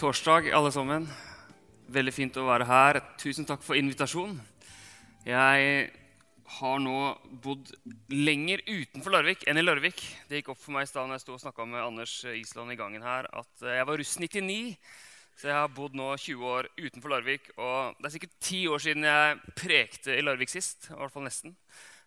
Torsdag, alle sammen. Veldig fint å være her. Tusen takk for invitasjonen. Jeg har nå bodd lenger utenfor Larvik enn i Larvik. Det gikk opp for meg i stad når jeg sto og snakka med Anders Island i gangen her, at jeg var russ 99. Så jeg har bodd nå 20 år utenfor Larvik. Og det er sikkert ti år siden jeg prekte i Larvik sist. i hvert fall nesten.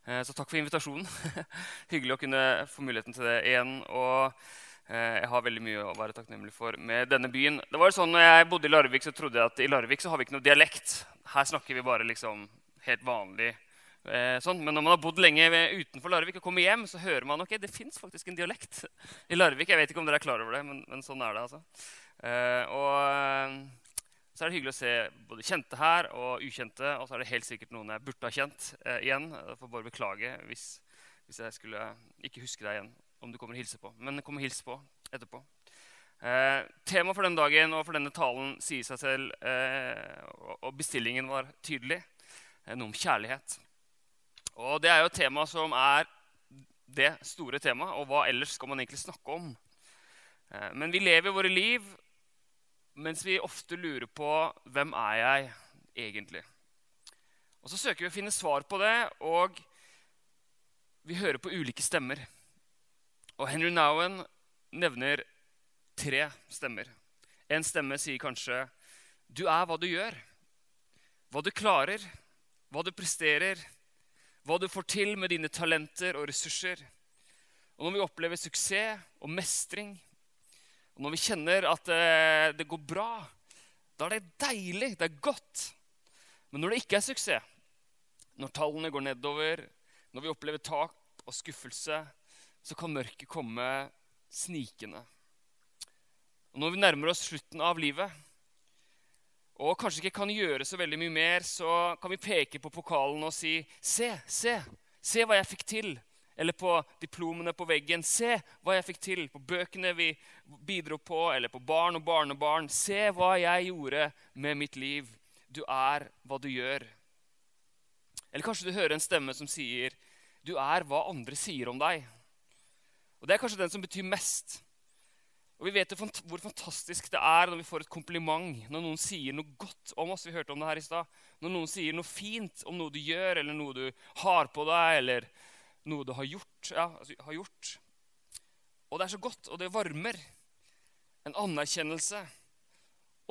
Eh, så takk for invitasjonen. Hyggelig å kunne få muligheten til det igjen. Og eh, jeg har veldig mye å være takknemlig for med denne byen. Det var sånn, når jeg bodde i Larvik, så trodde jeg at i Larvik så har vi ikke noe dialekt. Her snakker vi bare liksom helt vanlig. Eh, sånn. Men når man har bodd lenge utenfor Larvik og kommer hjem, så hører man ok, det fins faktisk en dialekt i Larvik. Jeg vet ikke om dere er klar over det, men, men sånn er det. altså. og så er det hyggelig å se både kjente her og ukjente. Og så er det helt sikkert noen jeg burde ha kjent eh, igjen. Jeg får bare beklage hvis, hvis, jeg skulle ikke huske deg igjen om du kommer og hilser på. Men kom og hilse på etterpå. Eh, Temaet for den dagen og for denne talen sier seg selv, eh, og bestillingen var tydelig. Eh, noe om kjærlighet. Og det er jo et tema som er det store temaet. Og hva ellers skal man egentlig snakke om? Eh, men vi lever våre liv mens vi ofte lurer på hvem er jeg egentlig Og Så søker vi å finne svar på det, og vi hører på ulike stemmer. Og Henry Nowen nevner tre stemmer. En stemme sier kanskje 'Du er hva du gjør'. Hva du klarer, hva du presterer, hva du får til med dine talenter og ressurser. Og når vi opplever suksess og mestring, og når vi kjenner at det, eh, går bra, da er det deilig, det er godt. Men når det ikke er suksess, når tallene går nedover, når vi opplever tak og skuffelse, så kan mørket komme snikende. Og når vi nærmer oss slutten av livet, og kanskje ikke kan gjøre så veldig mye mer, så kan vi peke på pokalen og si Se, se, se hva jeg fikk til. Eller på diplomene på veggen. Se hva jeg fikk til. På bøkene vi bidro på, eller på barn og barnebarn. Se hva jeg gjorde med mitt liv. Du er hva du gjør. Eller kanskje du hører en stemme som sier, 'Du er hva andre sier om deg'. Og Det er kanskje den som betyr mest. Og Vi vet hvor fantastisk det er når vi får et kompliment, når noen sier noe godt om oss. Vi hørte om det her i sted. Når noen sier noe fint om noe du gjør, eller noe du har på deg, eller noe du har gjort. Ja, altså, har gjort. Og det er så godt, og det varmer. En anerkjennelse.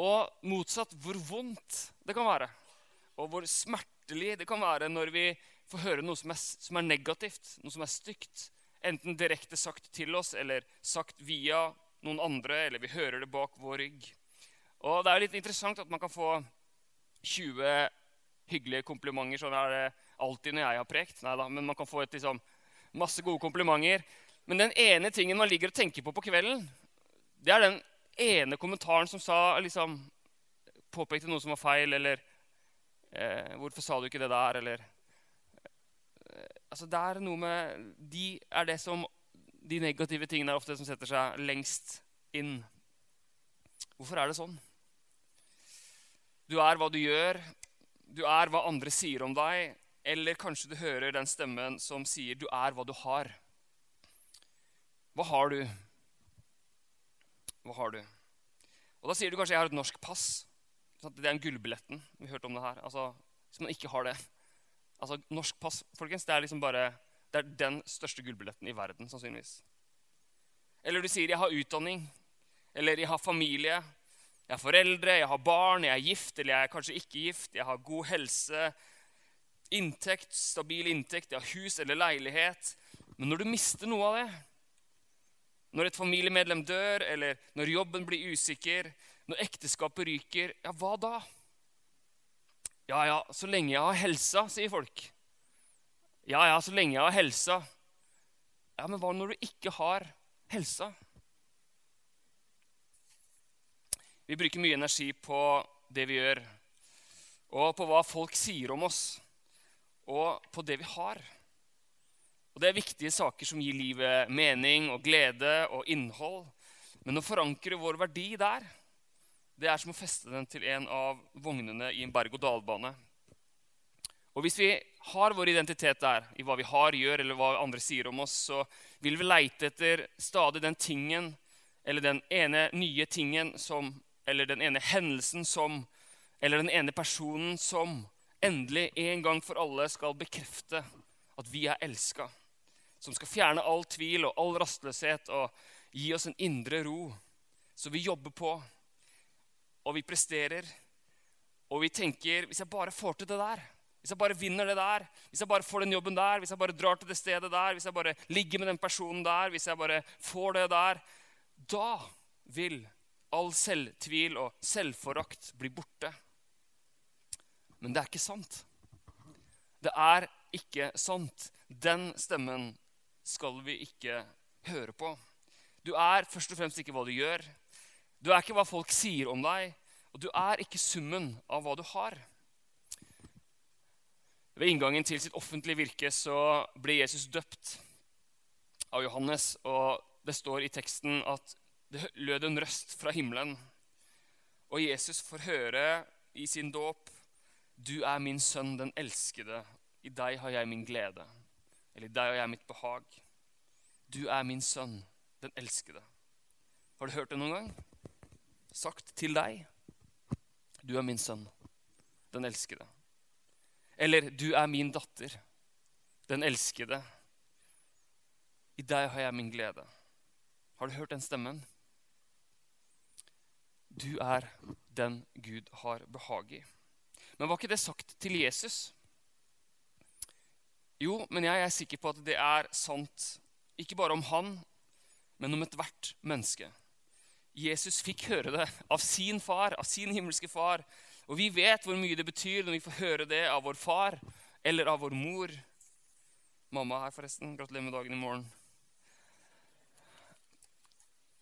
Og motsatt hvor vondt det kan være. Og hvor smertelig det kan være når vi får høre noe som er, som er negativt, noe som er stygt. Enten direkte sagt til oss eller sagt via noen andre, eller vi hører det bak vår rygg. Og det er litt interessant at man kan få 20 hyggelige komplimenter. Sånn er det alltid når jeg har prekt. Neida, men man kan få et, liksom, masse gode komplimenter. Men den ene tingen man ligger og tenker på på kvelden, det er den ene kommentaren som sa, liksom, påpekte noe som var feil, eller eh, 'Hvorfor sa du ikke det der?' eller altså Det er noe med De er det som De negative tingene er ofte som setter seg lengst inn. Hvorfor er det sånn? Du er hva du gjør. Du er hva andre sier om deg. Eller kanskje du hører den stemmen som sier 'du er hva du har'. Hva har du? Hva har du? Og Da sier du kanskje 'jeg har et norsk pass'. Det er en gullbilletten. Vi hørte om det her. Altså, Hvis man ikke har det Altså, Norsk pass folkens, det er liksom bare, det er den største gullbilletten i verden. sannsynligvis. Eller du sier 'jeg har utdanning', eller 'jeg har familie', 'jeg har foreldre', 'jeg har barn', 'jeg er gift', eller 'jeg er kanskje ikke gift', 'jeg har god helse', inntekt, stabil inntekt, 'jeg har hus eller leilighet. Men når du mister noe av det, når et familiemedlem dør, eller når jobben blir usikker, når ekteskapet ryker, ja, hva da? Ja, ja, så lenge jeg har helsa, sier folk. Ja, ja, så lenge jeg har helsa. Ja, men hva når du ikke har helsa? Vi bruker mye energi på det vi gjør, og på hva folk sier om oss og på det vi har. Og Det er viktige saker som gir livet mening og glede og innhold. Men å forankre vår verdi der, det er som å feste den til en av vognene i en berg-og-dal-bane. Og Hvis vi har vår identitet der, i hva vi har, gjør, eller hva andre sier om oss, så vil vi leite etter stadig den tingen eller den ene nye tingen som Eller den ene hendelsen som Eller den ene personen som endelig en gang for alle skal bekrefte at vi er elska. Som skal fjerne all tvil og all rastløshet og gi oss en indre ro. Så vi jobber på, og vi presterer, og vi tenker Hvis jeg bare får til det der, hvis jeg bare vinner det der, hvis jeg bare får den jobben der, hvis jeg bare drar til det stedet der, hvis jeg bare ligger med den personen der, hvis jeg bare får det der Da vil all selvtvil og selvforakt bli borte. Men det er ikke sant. Det er ikke sant. Den stemmen skal vi ikke høre på. Du er først og fremst ikke hva du gjør. Du er ikke hva folk sier om deg, og du er ikke summen av hva du har. Ved inngangen til sitt offentlige virke så ble Jesus døpt av Johannes. Og det står i teksten at det lød en røst fra himmelen. Og Jesus får høre i sin dåp Du er min sønn, den elskede. I deg har jeg min glede. Eller i deg har jeg mitt behag. Du er min sønn, den elskede. Har du hørt det noen gang? Sagt til deg. Du er min sønn, den elskede. Eller du er min datter, den elskede. I deg har jeg min glede. Har du hørt den stemmen? Du er den Gud har behag i. Men var ikke det sagt til Jesus? Jo, men jeg er sikker på at det er sant ikke bare om han, men om ethvert menneske. Jesus fikk høre det av sin far, av sin himmelske far. Og vi vet hvor mye det betyr når vi får høre det av vår far eller av vår mor. Mamma her, forresten. Gratulerer med dagen i morgen.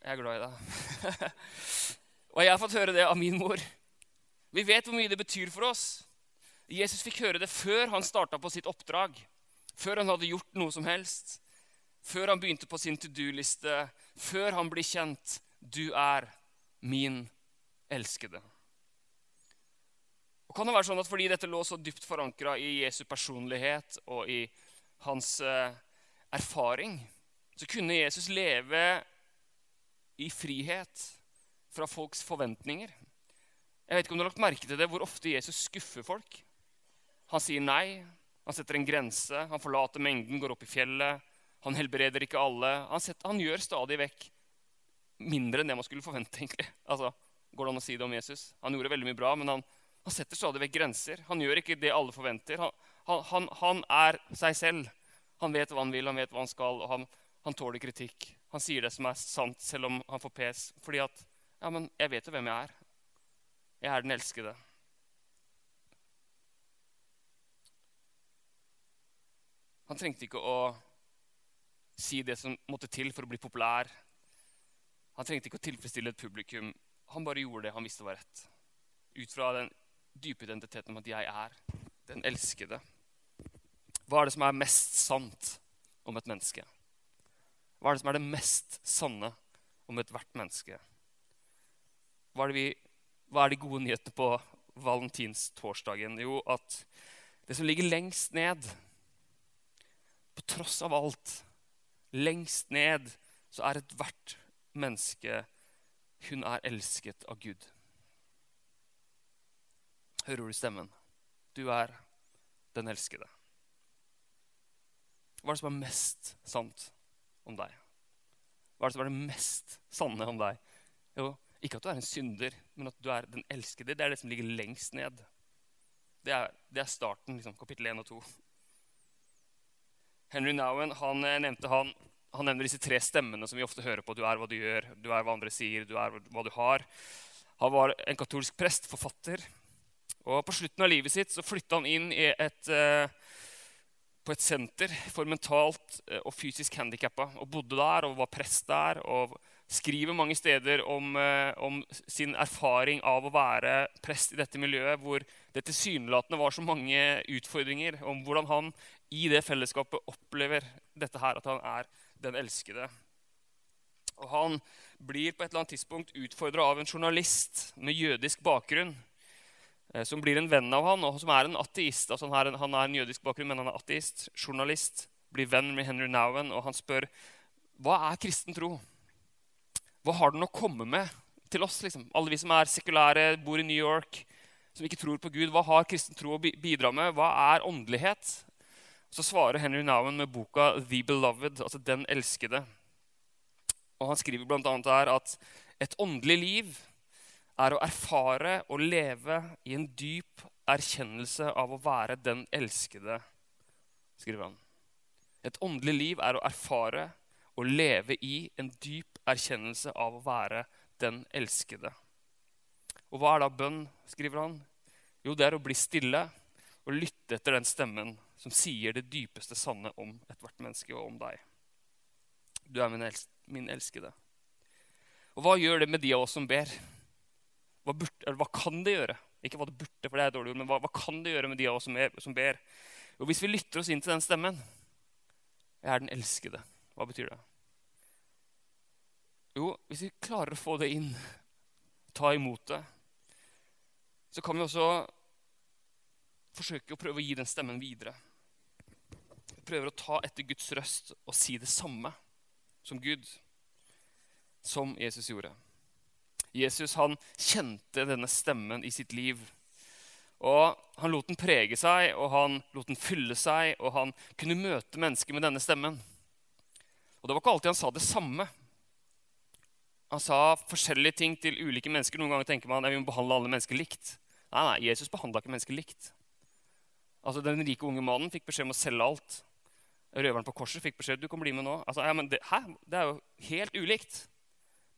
Jeg er glad i deg. og jeg har fått høre det av min mor. Vi vet hvor mye det betyr for oss. Jesus fikk høre det før han starta på sitt oppdrag. Før han hadde gjort noe som helst. Før han begynte på sin to do-liste. Før han blir kjent. Du er min elskede. Og kan det være sånn at Fordi dette lå så dypt forankra i Jesu personlighet og i hans eh, erfaring, så kunne Jesus leve i frihet fra folks forventninger. Jeg vet ikke om du har lagt merke til det, hvor ofte Jesus skuffer folk. Han sier nei, han setter en grense, han forlater mengden, går opp i fjellet. Han helbreder ikke alle. Han, setter, han gjør stadig vekk mindre enn det man skulle forvente. egentlig. Altså, Går det an å si det om Jesus? Han gjorde veldig mye bra, men han, han setter stadig vekk grenser. Han gjør ikke det alle forventer. Han, han, han, er seg selv. Han vet hva han vil, han vet hva han skal, og han, tåler kritikk. Han sier det som er sant, selv om han får pes. Fordi at Ja, men jeg vet jo hvem jeg er. Jeg er den elskede. Han trengte ikke å si det som måtte til for å bli populær. Han trengte ikke å tilfredsstille et publikum. Han bare gjorde det han visste var rett. Ut fra den dype identiteten om at jeg er den elskede. Hva er det som er mest sant om et menneske? Hva er det som er det mest sanne om ethvert menneske? Hva er, vi, hva er de gode nyhetene på valentinstorsdagen? Jo, at det som ligger lengst ned, på tross av alt, lengst ned, så er ethvert menneske Hun er elsket av Gud. Hører du stemmen? Du er den elskede. Hva er det som er mest sant om deg? Hva er det som er det mest sanne om deg? Jo, ikke at du er en synder, men at du er den elskede. Det er det som ligger lengst ned. Det er, det er starten, liksom, kapittel 1 og 2. Henry Nowen han eh, nevnte han, han nevner disse tre stemmene som vi ofte hører på. Du er hva du gjør, du er hva andre sier, du er hva du har. Han var en katolsk prest, forfatter. Og På slutten av livet sitt så flytta han inn et, uh, på et senter for mentalt uh, og fysisk handikappa. Og bodde der og var prest der. og skriver mange steder om, uh, om sin erfaring av å være prest i dette miljøet, hvor det tilsynelatende var så mange utfordringer. Om hvordan han i det fellesskapet opplever dette her, at han er den elskede. Og Han blir på et eller annet tidspunkt utfordra av en journalist med jødisk bakgrunn. Eh, som blir en venn av han, og som er en ateist. Altså han, er en, han er en jødisk bakgrunn, men han er ateist. Journalist. Blir venn med Henry Nowen, og han spør hva er kristen tro. Hva har den å komme med til oss? Liksom? Alle vi som er sekulære, bor i New York, som ikke tror på Gud. Hva har kristen tro å bidra med? Hva er åndelighet? Så svarer Henry Nowen med boka 'The Beloved', altså 'Den elskede'. Og Han skriver bl.a. her at et åndelig liv er å erfare og leve i en dyp erkjennelse av å være den elskede, skriver han. Et åndelig liv er å erfare og leve i en dyp erkjennelse av å være den elskede. Og hva er da bønn, skriver han? Jo, det er å bli stille og lytte etter den stemmen som sier det dypeste sanne om ethvert menneske og om deg. Du er min, els min elskede. Og hva gjør det med de av oss som ber? Hva, burde, hva kan det gjøre? Ikke hva det burde, for det er dårlig ord, men hva, hva, kan det gjøre med de av oss som, er, som ber? Og hvis vi lytter oss inn til den stemmen Jeg er den elskede. Hva betyr det? Jo, hvis vi klarer å få det inn, ta imot det, så kan vi også forsøke å prøve å gi den stemmen videre. Prøver å ta etter Guds røst og si det samme som Gud, som Jesus gjorde. Jesus han kjente denne stemmen i sitt liv. Og Han lot den prege seg, og han lot den fylle seg, og han kunne møte mennesker med denne stemmen. Og Det var ikke alltid han sa det samme. Han sa forskjellige ting til ulike mennesker. Noen ganger tenker man at vi må behandle alle mennesker likt. Nei, nei, Jesus behandla ikke mennesker likt. Altså, Den rike unge mannen fikk beskjed om å selge alt. Røveren på korset fikk beskjed du kan bli med nå. Altså, ja, det, hæ? det er jo helt ulikt.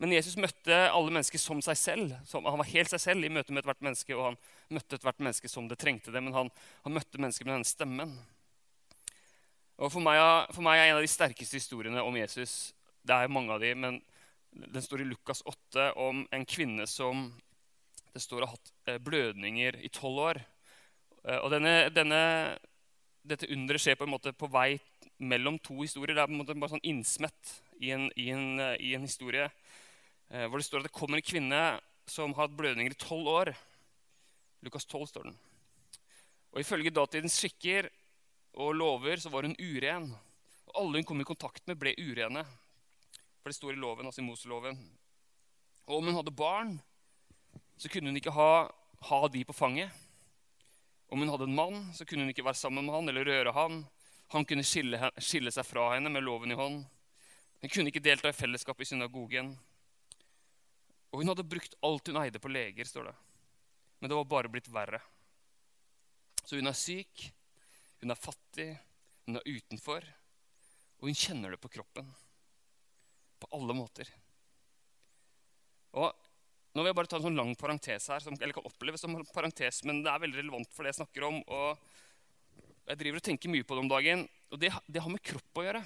Men Jesus møtte alle mennesker som seg selv. Som, han var helt seg selv i møte med ethvert menneske, og han møtte ethvert menneske som det trengte det. Men han, han møtte mennesker med denne stemmen. Og for meg, for meg, er en av de sterkeste historiene om Jesus Det er mange av de, men den står i Lukas 8 om en kvinne som det står har hatt eh, blødninger i tolv år. Eh, og denne, denne, dette underet skjer på en måte på vei mellom to historier. Det er på en måte bare sånn innsmett i en, i en, i en historie. Eh, hvor det står at det kommer en kvinne som har hatt blødninger i tolv år. Lukas 12 står den. Og Ifølge datidens skikker og lover så var hun uren. Og alle hun kom i kontakt med, ble urene. For det står i loven, altså i Moseloven. Og om hun hadde barn, så kunne hun ikke ha, ha de på fanget. Om hun hadde en mann, så kunne hun ikke være sammen med han eller røre han. Han kunne skille, skille seg fra henne med loven i hånd. Hun kunne ikke delta i fellesskapet i synagogen. Og hun hadde brukt alt hun eide på leger, står det. Men det var bare blitt verre. Så hun er syk, hun er fattig, hun er utenfor, og hun kjenner det på kroppen. På alle måter. Og nå vil jeg bare ta en sånn lang parentes her, som eller kan oppleves som en parentes, men det er veldig relevant for det jeg snakker om. og Jeg driver og tenker mye på det om dagen, og det, det har med kropp å gjøre.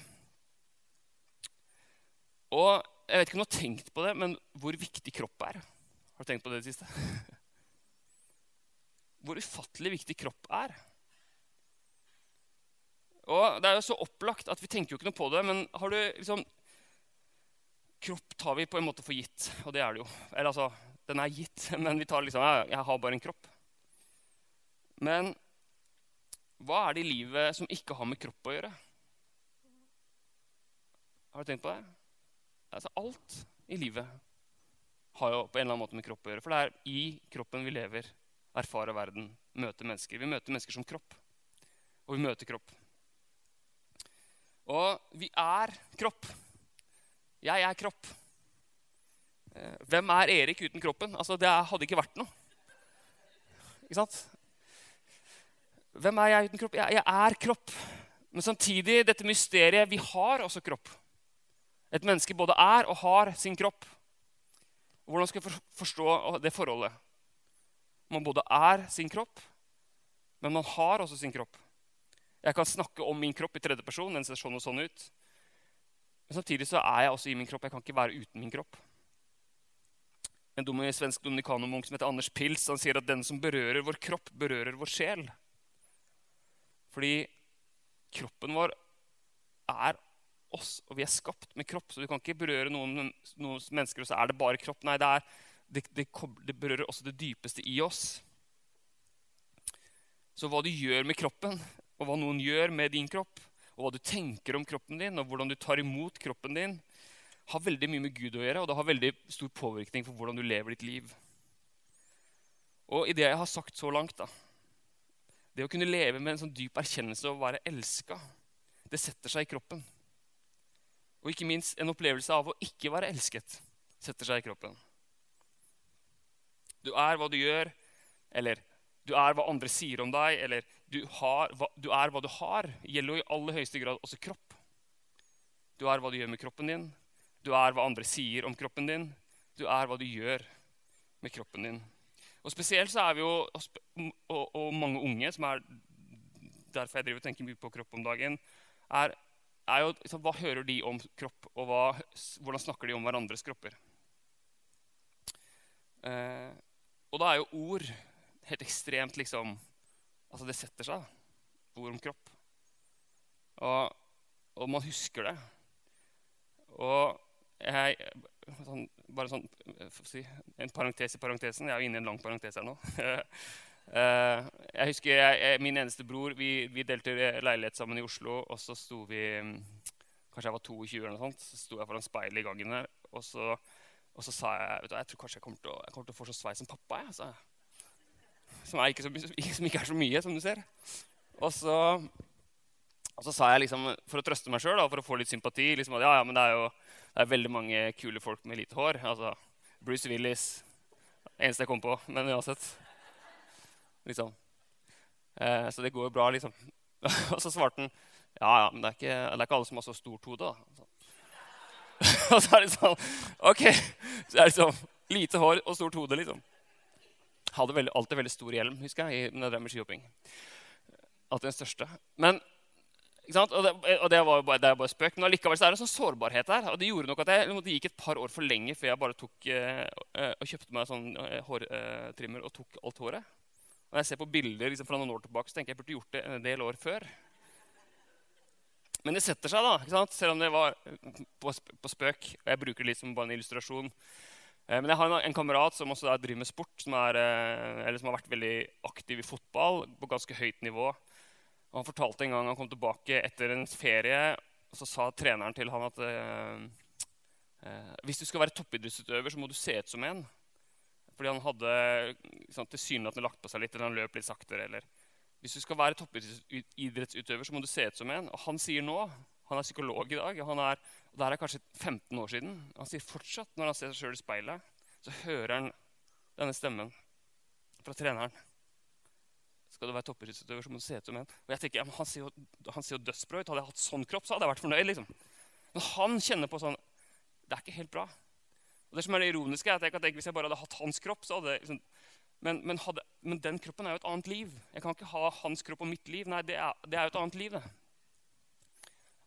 Og jeg vet ikke om du har tenkt på det, men hvor viktig kropp er. Har du tenkt på det i det siste? Hvor ufattelig viktig kropp er. Og Det er jo så opplagt at vi tenker jo ikke noe på det, men har du liksom Kropp tar vi på en måte for gitt, og det er det jo. Eller altså, den er gitt, men vi tar liksom Jeg, har bare en kropp. Men hva er det i livet som ikke har med kropp å gjøre? Har du tenkt på det? altså Alt i livet har jo på en eller annen måte med kropp å gjøre. For det er i kroppen vi lever, erfarer verden, møter mennesker. Vi møter mennesker som kropp. Og vi møter kropp. Og vi er kropp. Jeg er kropp. Eh, hvem er Erik uten kroppen? Altså, Det hadde ikke vært noe. Ikke sant? Hvem er jeg uten kropp? Jeg, jeg er kropp. Men samtidig, dette mysteriet Vi har også kropp. Et menneske både er og har sin kropp. Hvordan skal jeg forstå det forholdet? Man både er sin kropp, men man har også sin kropp. Jeg kan snakke om min kropp i tredje person. Den ser sånn og sånn ut. Men samtidig så er jeg også i min kropp. Jeg kan ikke være uten min kropp. En svensk dominikanermunk som heter Anders Pils, han sier at den som berører vår kropp, berører vår sjel. Fordi kroppen vår er oss, og vi er skapt med kropp. Så du kan ikke berøre noen, noen mennesker, og så er det bare kropp. Nei, det, er, det, det, det, berører også det dypeste i oss. Så hva du gjør med kroppen, og hva noen gjør med din kropp, og hva du tenker om kroppen din, og hvordan du tar imot kroppen din, har veldig mye med Gud å gjøre, og det har veldig stor påvirkning for hvordan du lever ditt liv. Og i det jeg har sagt så langt, da, det å kunne leve med en sånn dyp erkjennelse av å være elska, det setter seg i kroppen. Og ikke minst en opplevelse av å ikke være elsket setter seg i kroppen. Du er hva du gjør, eller du er hva andre sier om deg, eller du, har, du er hva du har, gjelder jo i aller høyeste grad også kropp. Du er hva du gjør med kroppen din. Du er hva andre sier om kroppen din. Du er hva du gjør med kroppen din. Og Spesielt så er vi jo, og, og mange unge, som er derfor jeg driver og tenker mye på kropp om dagen, er, er jo liksom, Hva hører de om kropp, og hva, hvordan snakker de om hverandres kropper? Eh, og da er jo ord helt ekstremt liksom Altså, det setter seg. Ord om kropp. Og, og man husker det. Og jeg sånn, Bare sånn, si, en parentes i parentesen. Jeg er jo inne i en lang parentes her nå. Eh, jeg husker jeg, jeg, Min eneste bror vi, vi, delte leilighet sammen i Oslo. Og så sto vi Kanskje jeg var 22, eller noe sånt, så sto jeg foran speilet i gangen der. Og så, og så sa jeg vet du, jeg tror kanskje jeg kommer til å, jeg kommer til å få så sveis som pappa. Jeg, sa Som, ikke så, som, ikke er så mye, som du ser. Og så, og så sa jeg liksom, for å trøste meg sjøl, for å få litt sympati liksom, at ja, ja, men det er jo det er veldig mange kule folk med lite hår. Altså, Bruce Willis Eneste jeg kom på. Men uansett. Liksom. Eh, så det går jo bra, liksom. og så svarte han ja, ja, men det er, ikke, det er ikke alle som har så stort hode. da. og så er det sånn OK. Så er det sånn lite hår og stort hode, liksom. Hadde veldig, alltid veldig stor hjelm, husker jeg, når jeg drev med skihopping. Alltid den største. Men og det, og det, var bare, det er bare spøk, men allikevel er det en sånn sårbarhet der. Og det gjorde nok at jeg det gikk et par år for lenge før jeg bare tok eh, eh og kjøpte meg sånn eh, hårtrimmer og tok alt håret. Når jeg ser på bilder liksom, fra noen år tilbake, så tenker jeg jeg burde gjort det en del år før. Men det setter seg, da. Selv om det var på, på spøk. og Jeg bruker det litt som bare en illustrasjon. Eh, men jeg har en, en kamerat som også driver med sport, som, er, eh, som har vært veldig aktiv i fotball på ganske høyt nivå. Og han fortalte en gang han kom tilbake etter en ferie, og så sa treneren til han at eh, eh, hvis du skal være toppidrettsutøver, så må du se ut som en. Fordi han hadde sånn, tilsynelatende lagt på seg litt, eller han løp litt saktere. eller... Hvis du skal være toppidrettsutøver, så må du se ut som en. Og han sier nå Han er psykolog i dag. han er, og Det er kanskje 15 år siden. Han sier fortsatt, når han ser seg sjøl i speilet, så hører han denne stemmen fra treneren. Skal du være toppidrettsutøver, så må du se ut som en. Og jeg tenker, Han ser jo, han ser jo dødsbra ut. Hadde jeg hatt sånn kropp, så hadde jeg vært fornøyd. liksom. Men han kjenner på sånn Det er ikke helt bra. Og det som er det ironiske, er at jeg kan tenke, Hvis jeg bare hadde hatt hans kropp, så hadde liksom, men, men, hadde, men, den kroppen er jo et annet liv. Jeg kan ikke ha hans kropp og mitt liv. Nei, det er, det er jo et annet liv. det.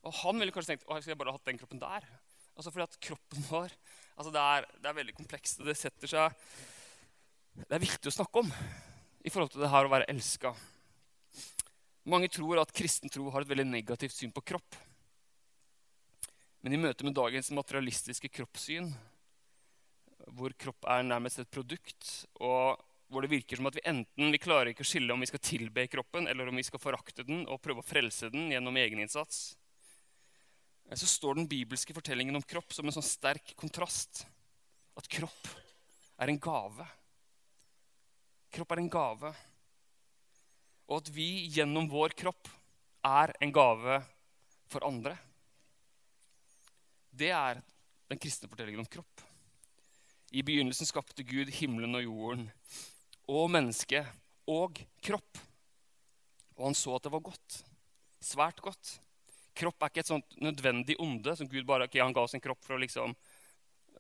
Og han ville kanskje tenkt å, jeg skulle bare hatt den kroppen der. Altså fordi at kroppen vår altså det, er, det er veldig komplekst. Det setter seg Det er viktig å snakke om i forhold til det her å være elska. Mange tror at kristen tro har et veldig negativt syn på kropp. Men i møte med dagens materialistiske kroppssyn, hvor kropp er nærmest et produkt, og hvor det virker som at vi enten vi klarer ikke å skille om vi skal tilbe kroppen, eller om vi skal forakte den og prøve å frelse den gjennom egeninnsats, så står den bibelske fortellingen om kropp som en sånn sterk kontrast. At kropp er en gave. Kropp er en gave. Og at vi gjennom vår kropp er en gave for andre. Det er den kristne fortellingen om kropp. I begynnelsen skapte Gud himmelen og jorden og mennesket og kropp. Og han så at det var godt. Svært godt. Kropp er ikke et sånt nødvendig onde som Gud bare okay, han ga oss en kropp for å liksom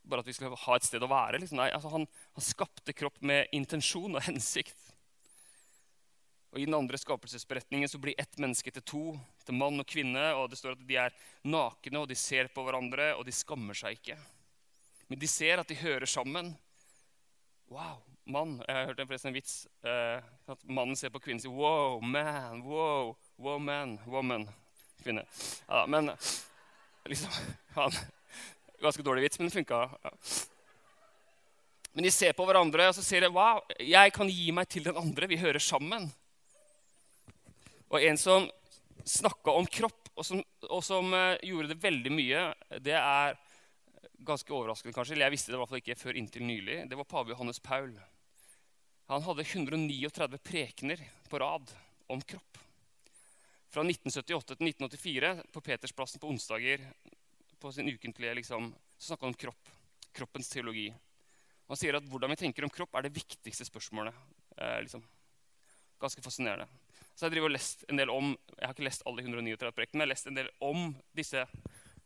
bare at vi skulle ha et sted å være. Liksom. Nei, altså han, han, skapte kropp med intensjon og hensikt. Og I den andre skapelsesberetningen så blir ett menneske til to, til mann og kvinne. og Det står at de er nakne, og de ser på hverandre, og de skammer seg ikke. Men de ser at de hører sammen. Wow, mann. Jeg hørte forresten en vits. Eh, at Mannen ser på kvinnen og sier wow, man, wow, wow, man, woman. Kvinne. Ja, men liksom han, Ganske dårlig vits, men det funka. Ja. Men de ser på hverandre og så sier de, wow, jeg kan gi meg til den andre. Vi hører sammen. Og en som snakka om kropp, og som, og som uh, gjorde det veldig mye, det er ganske overraskende kanskje, eller jeg visste det i hvert fall ikke før inntil nylig, det var pave Johannes Paul. Han hadde 139 prekener på rad om kropp. Fra 1978 til 1984 på Petersplassen på onsdager på sin ukentlige liksom, så snakker han om kropp. Kroppens teologi. Han sier at hvordan vi tenker om kropp, er det viktigste spørsmålet. Eh, liksom. Ganske fascinerende. Så jeg og lest en del om, jeg har ikke lest alle 139 projektene, men jeg har lest en del om disse,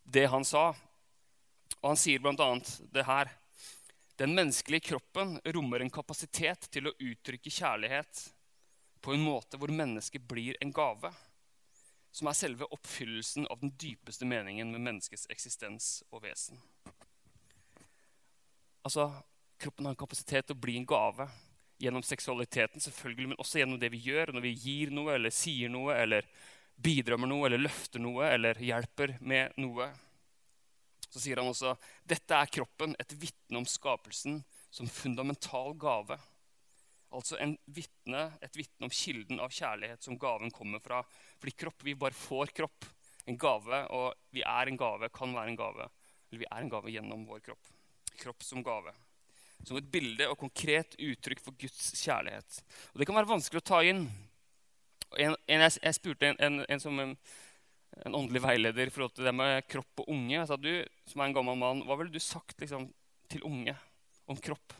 det han sa. Og han sier bl.a. det her. Den menneskelige kroppen rommer en kapasitet til å uttrykke kjærlighet på en måte hvor mennesket blir en gave, som er selve oppfyllelsen av den dypeste meningen med menneskets eksistens og vesen. Altså, Kroppen har en kapasitet til å bli en gave gjennom seksualiteten, selvfølgelig, men også gjennom det vi gjør, når vi gir noe eller sier noe eller bidrar med noe eller løfter noe eller hjelper med noe. Så sier han også dette er kroppen, et vitne om skapelsen som fundamental gave. Altså vittne, et vitne om kilden av kjærlighet som gaven kommer fra. Fordi kropp, vi bare får kropp. En gave, og vi er en gave, kan være en gave. Eller vi er en gave gjennom vår kropp. Kropp som gave. Som et bilde og konkret uttrykk for Guds kjærlighet. Og Det kan være vanskelig å ta inn. En, en, jeg, jeg, spurte en, en som en åndelig veileder i forhold til det med kropp og unge. Jeg sa, du, som er en gammel mann, Hva ville du sagt liksom, til unge om kropp?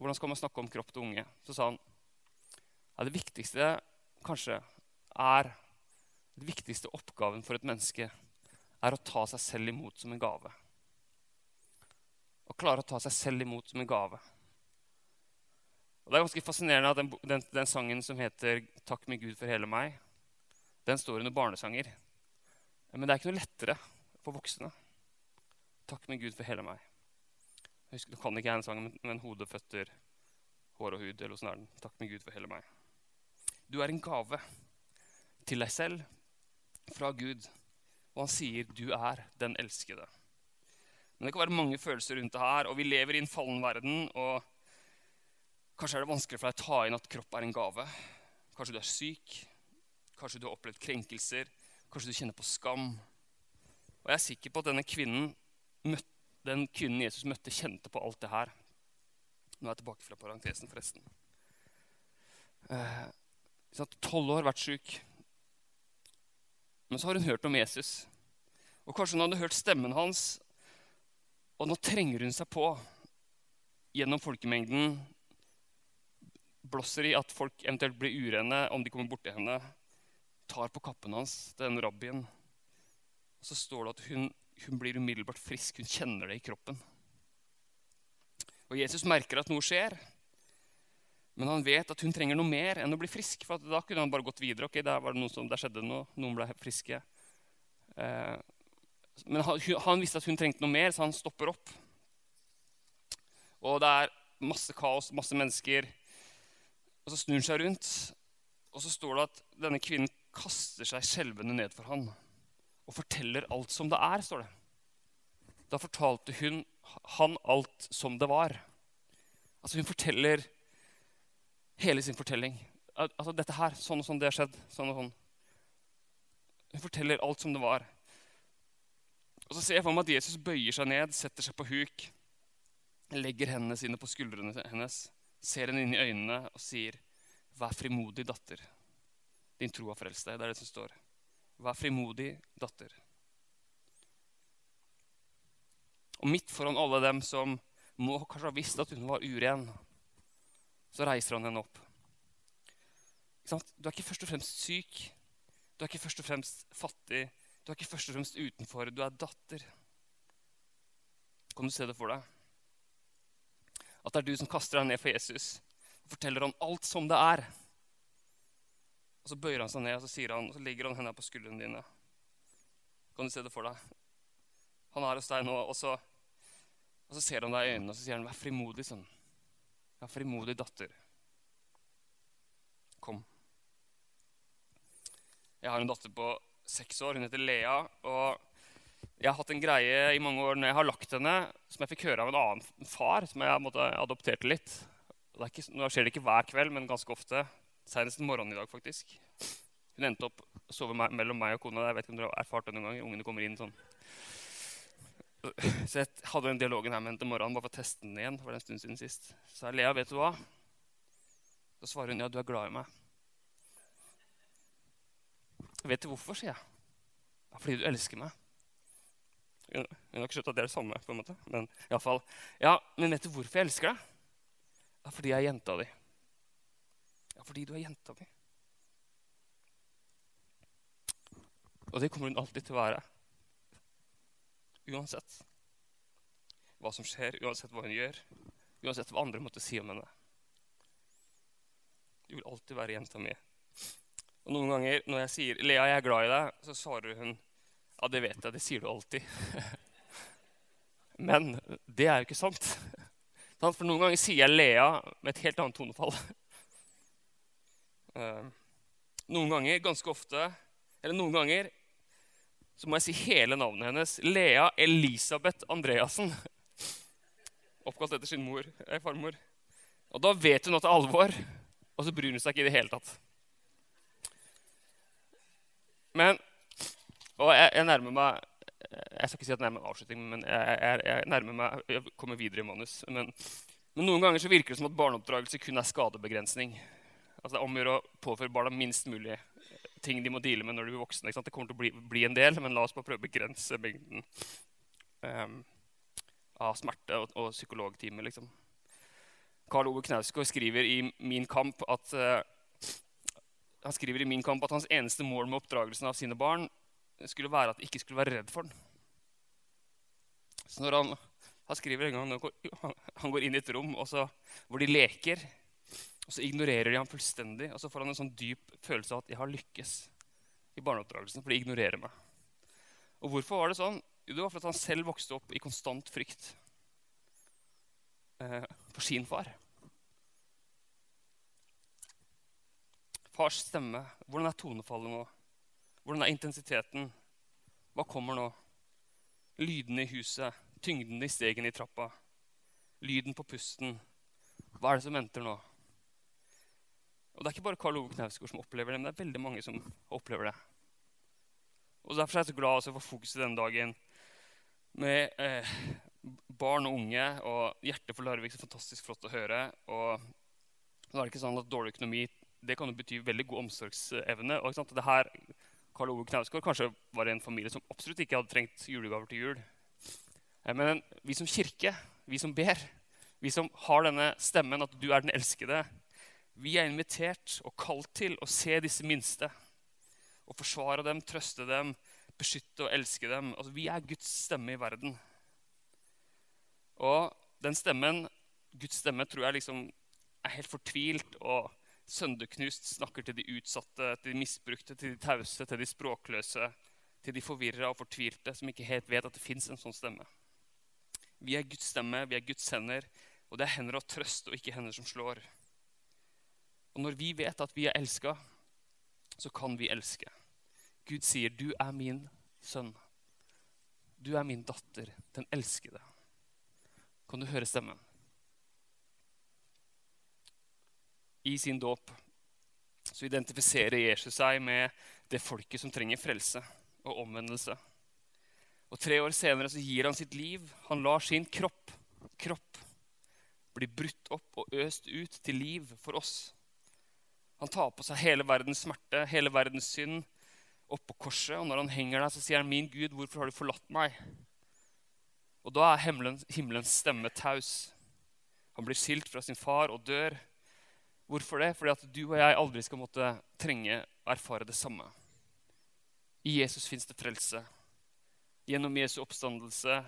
Hvordan skal man snakke om kropp til unge? Så sa han ja, det viktigste kanskje er Den viktigste oppgaven for et menneske er å ta seg selv imot som en gave. Å klare å ta seg selv imot som en gave. Og Det er ganske fascinerende at den, den, den sangen som heter 'Takk med Gud for hele meg', den står under barnesanger. Men det er ikke noe lettere for voksne. Takk med Gud for hele meg. Jeg husker, du kan ikke jeg en sang, men hode, føtter, hår og hud. eller sånn er den. Takk med Gud for hele meg. Du er en gave til deg selv fra Gud, og han sier du er den elskede. Men det kan være mange følelser rundt det her, og vi lever i en fallen verden. og Kanskje er det vanskelig for deg å ta inn at kropp er en gave. Kanskje du er syk. Kanskje du har opplevd krenkelser. Kanskje du kjenner på skam. Og jeg er sikker på at denne kvinnen, den kvinnen Jesus møtte, kjente på alt det her. Nå er jeg tilbake fra parentesen, forresten. Eh, Tolv år vært syk. Men så har hun hørt om Jesus. Og kanskje hun hadde hørt stemmen hans, og nå trenger hun seg på gjennom folkemengden. Blåser i at folk eventuelt blir urene om de kommer borti henne tar på kappen hans, den rabbien. Og så står det at hun, hun blir umiddelbart frisk. Hun kjenner det i kroppen. Og Jesus merker at noe skjer. Men han vet at hun trenger noe mer enn å bli frisk. for Da kunne han bare gått videre. ok, Der, var det noe som, der skjedde noe. Noen ble friske. Eh, men han, han, visste at hun trengte noe mer, så han stopper opp. Og det er masse kaos, masse mennesker. Og så snur han seg rundt, og så står det at denne kvinnen kaster seg skjelvende ned for han og forteller alt som det er, står det. Da fortalte hun han alt som det var. Altså Hun forteller hele sin fortelling. Altså dette her, Sånn og sånn, det har skjedd. sånn og sånn. Hun forteller alt som det var. Og Så ser jeg for meg at Jesus bøyer seg ned, setter seg på huk, legger hendene sine på skuldrene hennes, ser henne inn i øynene og sier, 'Vær frimodig, datter'. Din tro har frelst deg. Det er det som står. Vær frimodig, datter. Og midt foran alle dem som må kanskje ha visst at hun var uren, så reiser han henne opp. Du er ikke først og fremst syk. Du er ikke først og fremst fattig. Du er ikke først og fremst utenfor. Du er datter. Kan du se det for deg? At det er du som kaster deg ned for Jesus og forteller ham alt som det er. Og Så bøyer han seg ned og så, han, så legger han hendene på skuldrene dine. Kan du se det for deg? Han er hos deg nå, og så, og så ser han deg i øynene og så sier han, 'Vær frimodig, sønn. Vær frimodig, datter. Kom.' Jeg har en datter på seks år. Hun heter Lea. og jeg har hatt en greie i mange år når jeg har lagt henne, som jeg fikk høre av en annen far, som jeg måtte adopterte litt. Nå skjer det ikke hver kveld, men ganske ofte. Senest morgenen i dag, faktisk. Hun endte opp å sove mellom meg og kona. Jeg vet ikke om dere har erfart det noen gang. Ungene kommer inn sånn. Så jeg hadde den dialogen her med henne til morgenen bare for å teste den igjen. for en stund siden sist. Så jeg Lea, vet du hva? Så svarer hun ja, du er glad i meg. Vet du hvorfor, sier jeg. Ja, fordi du elsker meg. Hun har ikke skjønt at det er det samme, på en måte. Men i alle fall. Ja, men vet du hvorfor jeg elsker deg? Ja, fordi jeg er jenta di. Ja, fordi du er jenta mi. Og det kommer hun alltid til å være. Uansett hva som skjer, uansett hva hun gjør, uansett hva andre måtte si om henne. Du vil alltid være jenta mi. Og Noen ganger når jeg sier 'Lea, jeg er glad i deg', så svarer hun 'Ja, det vet jeg. Det sier du alltid'. Men det er jo ikke sant. For noen ganger sier jeg 'Lea' med et helt annet tonefall. Eh, noen ganger, ganske ofte, eller noen ganger så må jeg si hele navnet hennes. Lea Elisabeth Andreassen. Oppkalt etter sin mor, eh, farmor. Og da vet hun at det er alvor, og så bryr hun seg ikke i det hele tatt. Men Og jeg, jeg nærmer meg Jeg skal ikke si at jeg nærmer meg avslutning, men jeg, jeg, jeg, nærmer meg, jeg kommer videre i manus. Men, men, noen ganger så virker det som at barneoppdragelse kun er skadebegrensning. Altså Det er om å gjøre å påføre barna minst mulig ting de må deale med når de blir voksne. Det kommer til å bli, bli, en del, men la oss bare prøve å begrense mengden um, av smerte og, og psykologtime. Liksom. Karl Ove Knausgård skriver i Min kamp at uh, han skriver i Min kamp at hans eneste mål med oppdragelsen av sine barn skulle være at de ikke skulle være redd for den. Så når han, han skriver en gang han, han går inn i et rom så, hvor de leker, og så ignorerer de ham fullstendig. Og så får han en sånn dyp følelse av at 'jeg har lykkes' i barneoppdragelsen, for de ignorerer meg. Og hvorfor var det sånn? Jo, det var fordi han selv vokste opp i konstant frykt eh, for sin far. Fars stemme. Hvordan er tonefallet nå? Hvordan er intensiteten? Hva kommer nå? Lydene i huset, tyngden i stegene i trappa, lyden på pusten. Hva er det som venter nå? Og Det er ikke bare Karl Ove Knausgård som opplever det, men det er veldig mange som opplever det. Og Derfor er jeg så glad for fokuset denne dagen med eh, barn og unge og hjertet for Larvik. Så fantastisk flott å høre. Og da er det ikke sånn at dårlig økonomi det kan jo bety veldig god omsorgsevne. og det her, Karl Ove Knausgård kanskje var en familie som absolutt ikke hadde trengt julegaver til jul. Eh, men vi som kirke, vi som ber, vi som har denne stemmen at du er den elskede, vi er invitert og kalt til å se disse minste. Og forsvare dem, trøste dem, beskytte og elske dem. Altså, vi er Guds stemme i verden. Og den stemmen, Guds stemme, tror jeg liksom er helt fortvilt og sønderknust snakker til de utsatte, til de misbrukte, til de tause, til de språkløse, til de forvirra og fortvilte som ikke helt vet at det fins en sånn stemme. Vi er Guds stemme, vi er Guds hender, og det er hender av trøst og ikke hender som slår. Og når vi vet at vi er elska, så kan vi elske. Gud sier, 'Du er min sønn. Du er min datter, den elskede.' Kan du høre stemmen? I sin dåp så identifiserer Jesus seg med det folket som trenger frelse og omvendelse. Og Tre år senere så gir han sitt liv. Han lar sin kropp, kropp bli brutt opp og øst ut til liv for oss. Han tar på seg hele verdens smerte, hele verdens synd, oppå korset. Og når han henger der, så sier han, 'Min Gud, hvorfor har du forlatt meg?' Og da er himmelens, himmelens stemme taus. Han blir skilt fra sin far og dør. Hvorfor det? Fordi at du og jeg aldri skal måtte trenge å erfare det samme. I Jesus fins det frelse. Gjennom Jesu oppstandelse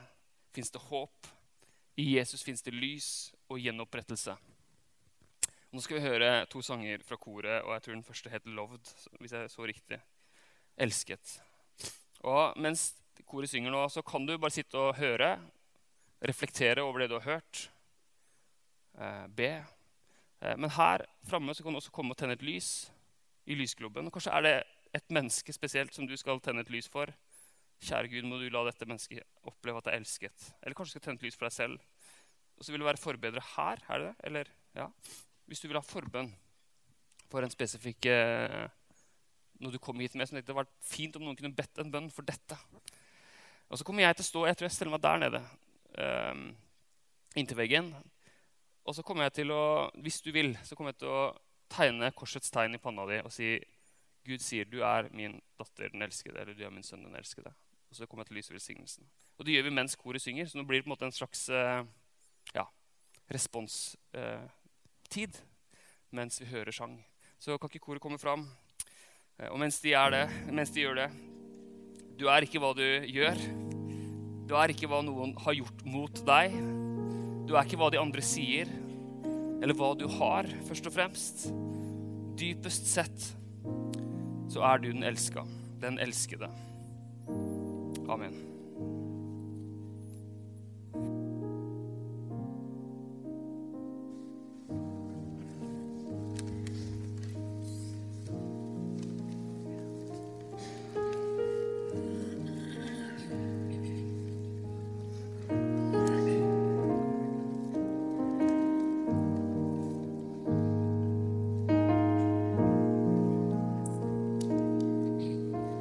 fins det håp. I Jesus fins det lys og gjenopprettelse. Nå skal vi høre to sanger fra koret, og jeg tror den første het 'Loved'. hvis jeg så riktig. Elsket. Og mens koret synger nå, så kan du bare sitte og høre, reflektere over det du har hørt, eh, be. Eh, men her framme kan du også komme og tenne et lys i lysglobben. Og kanskje er det et menneske spesielt som du skal tenne et lys for. Kjære Gud, må du la dette mennesket oppleve at det er elsket. Eller kanskje du skal tenne et lys for deg selv. Og så vil du være forbedret her. er det det? Eller, ja hvis du vil ha forbønn for en spesifikk eh, Når du kom hit med, så det hadde vært fint om noen kunne bedt en bønn for dette. Og så kommer jeg til å stå jeg tror jeg steller meg der nede eh, inntil veggen. Og så kommer jeg til å, hvis du vil, så kommer jeg til å tegne korsets tegn i panna di og si Gud sier du er min datter den elskede, eller du er min sønn den elskede. Og så kommer jeg til å lyse velsignelsen. Og det gjør vi mens koret synger, så nå blir det på en måte en slags eh, ja, responstid uh, mens vi hører sang. Så kan ikke koret komme fram. Uh, og mens de, det, mens de gjør det Du er ikke hva du gjør. Du er ikke hva noen har gjort mot deg. Du er ikke hva de andre sier, eller hva du har, først og fremst. Dypest sett så er du den elska, den elskede. Amen.